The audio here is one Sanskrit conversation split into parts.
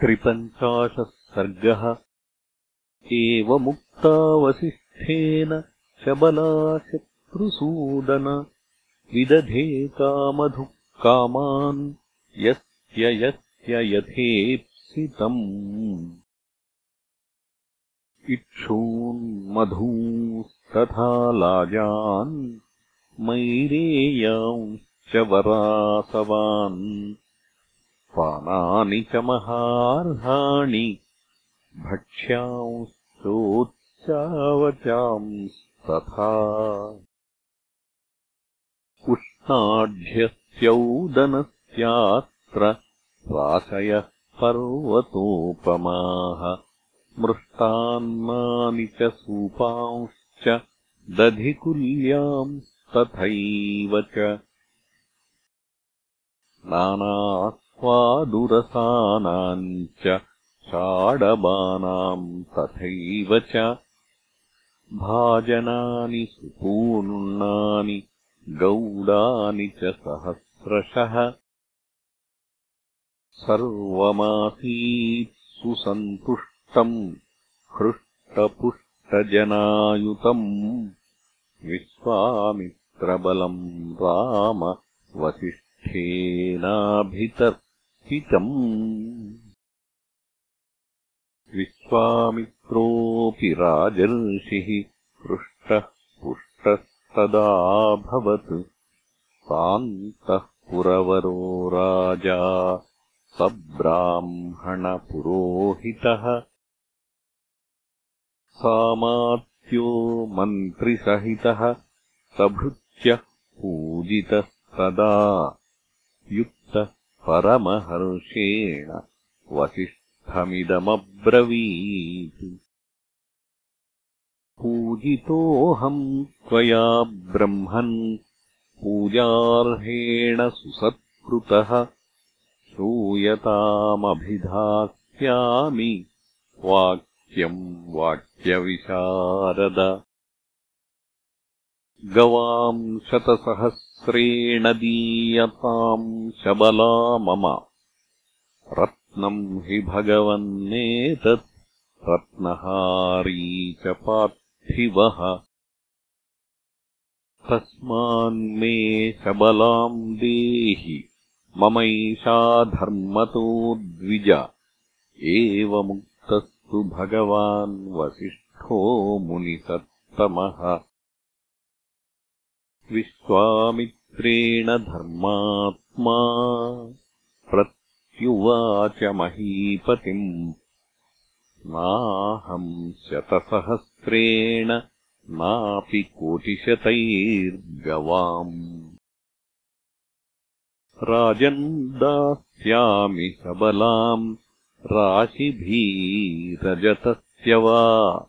त्रिपञ्चाशः सर्गः एवमुक्तावसिष्ठेन शबलाशत्रुसूदन। विदधे कामधुः कामान् यस्य यस्य यथेप्सितम्। इक्षून्मधूस्तथा लाजान्। मैरेयांश्च वरासवान् पानानि च महार्हाणि। भक्ष्यांश्चोच्चावचांस्तथा उष्णाढ्यस्यौदनस्यात्र राशयः पर्वतोपमाः। मृष्टान्नानि च सूपांश्च दधिकुल्यांस्तथैव च। नाना स्वादुरसानाम् च षाडबानाम् तथैव च भाजनानि सुपूर्णानि गौडानि च सहस्रशः सर्वमासीत् सुसन्तुष्टम् हृष्टपुष्टजनायुतम् विश्वामित्रबलम् राम वसिष्ठ नाभितर्पितम् विश्वामित्रोऽपि राजर्षिः हृष्टः पुष्टस्तदाभवत् सान्तः पुरवरो राजा सब्राह्मणपुरोहितः। सामात्यो मन्त्रिसहितः सभृत्यः पूजितस्तदा। युक्तः परमहर्षेण वसिष्ठमिदमब्रवीत्। पूजितोऽहम् त्वया ब्रह्मन् पूजार्हेण सुसत्कृतः श्रूयतामभिधास्यामि वाक्यम् वाक्यविशारद। गवाम् शतसहस्रेण दीयताम् शबला मम। रत्नम् हि भगवन्नेतत् रत्नहारी च पार्थिवः। तस्मान्मे शबलाम् देहि ममैषा धर्मतो द्विज। एवमुक्तस्तु भगवान् वसिष्ठो मुनिसत्तमः विश्वामित्रेण धर्मात्मा प्रत्युवाच महीपतिम् नाहम् शतसहस्रेण नापि कोटिशतैर्गवाम् राजन् दास्यामि सबलाम् राशिभीरजतस्य वा।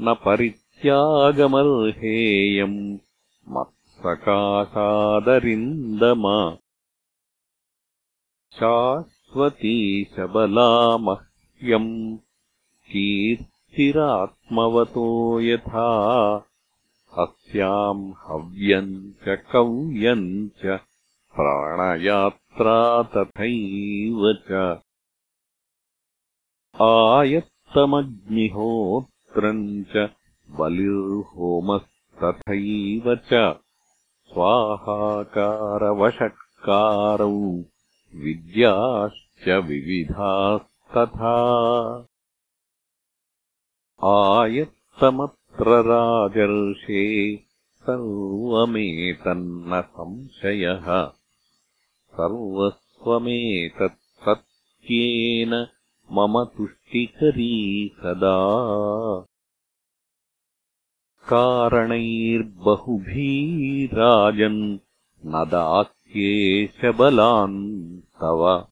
न परित्यागमर्हेयम् मत्सकाशादरिन्दम शाश्वती शबला मह्यम् कीर्तिरात्मवतो यथा अस्याम् हव्यम् च कव्यम् च प्राणयात्रा तथैव च आयत्तमग्निहोत्रम् च बलिर्होमः तथैव च स्वाहाकारवषट्कारौ विद्याश्च विविधास्तथा। आयत्तमत्र राजर्षे सर्वमेतन्न संशयः। सर्वस्वमेतत्सत्येन मम तुष्टिकरी सदा कारणैर्बहुभिराजन् न दास्ये शबलान् तव।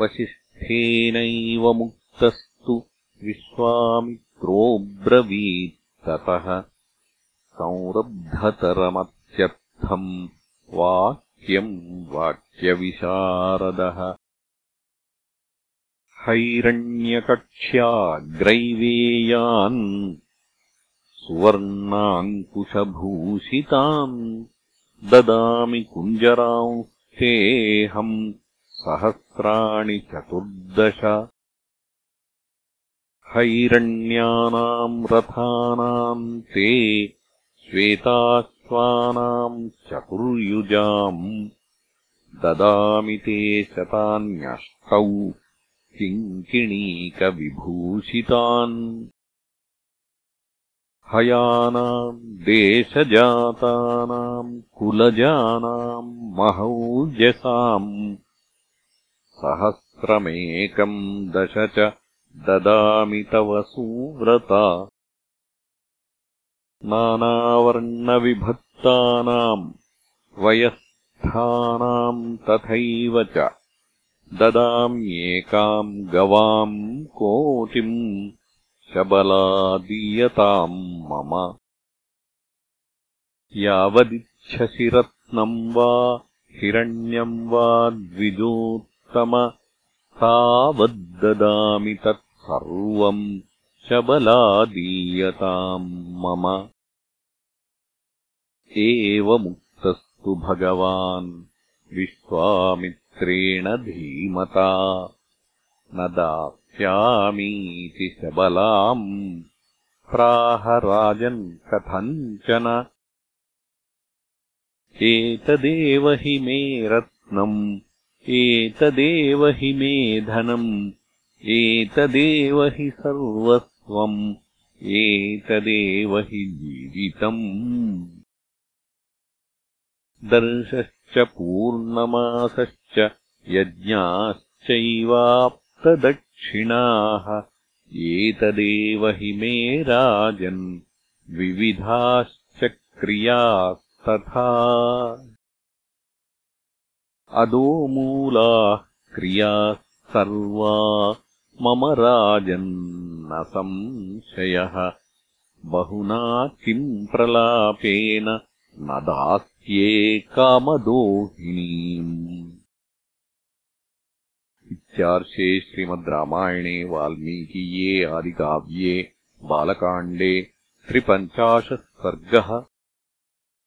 वसिष्ठेनैव मुक्तस्तु विश्वामित्रोऽब्रवीत्ततः। संरब्धतरमत्यर्थम् वाक्यम् वाक्यविशारदः। हैरण्यकक्ष्याग्रैवेयान् सुवर्णाङ्कुशभूषितान् ददामि कुञ्जरांस्तेऽहम् सहस्राणि चतुर्दश। हैरण्यानाम् रथानाम् ते श्वेताश्वानाम् चतुर्युजाम्। ददामि ते शतान्यष्टौ किङ्किणीकविभूषितान् हयानाम् देशजातानाम् कुलजानाम् महौजसाम् सहस्रमेकम् दश च ददामि तव सुव्रता। नानावर्णविभक्तानाम् वयस्थानाम् तथैव च ददाम्येकाम् गवाम् कोटिम् शबलादीयताम् मम। यावदिच्छसि रत्नम् वा हिरण्यम् वा द्विजोत्तम। तावद्ददामि तत्सर्वम् शबलादीयताम् मम। एवमुक्तस्तु भगवान् विश्वामित्रेण धीमता। न दास्यामीति शबलाम् प्राह राजन् कथञ्चन एतदेव हि मे रत्नम् एतदेव हि मे धनम् एतदेव हि सर्वस्वम् एतदेव हि जीवितम्। दर्शश्च पूर्णमासश्च यज्ञाश्चैवाप्तदक्षिणाः एतदेव हि मे राजन्। विविधाश्च क्रियास्तथा अदोमूलाः क्रियाः सर्वा मम राजन्न संशयः। बहुना किम् प्रलापेन न दास्ये कामदोहिनीम् इत्यार्षे श्रीमद् रामायणे वाल्मीकीये आदिकाव्ये बालकाण्डे त्रिपञ्चाशत् सर्गः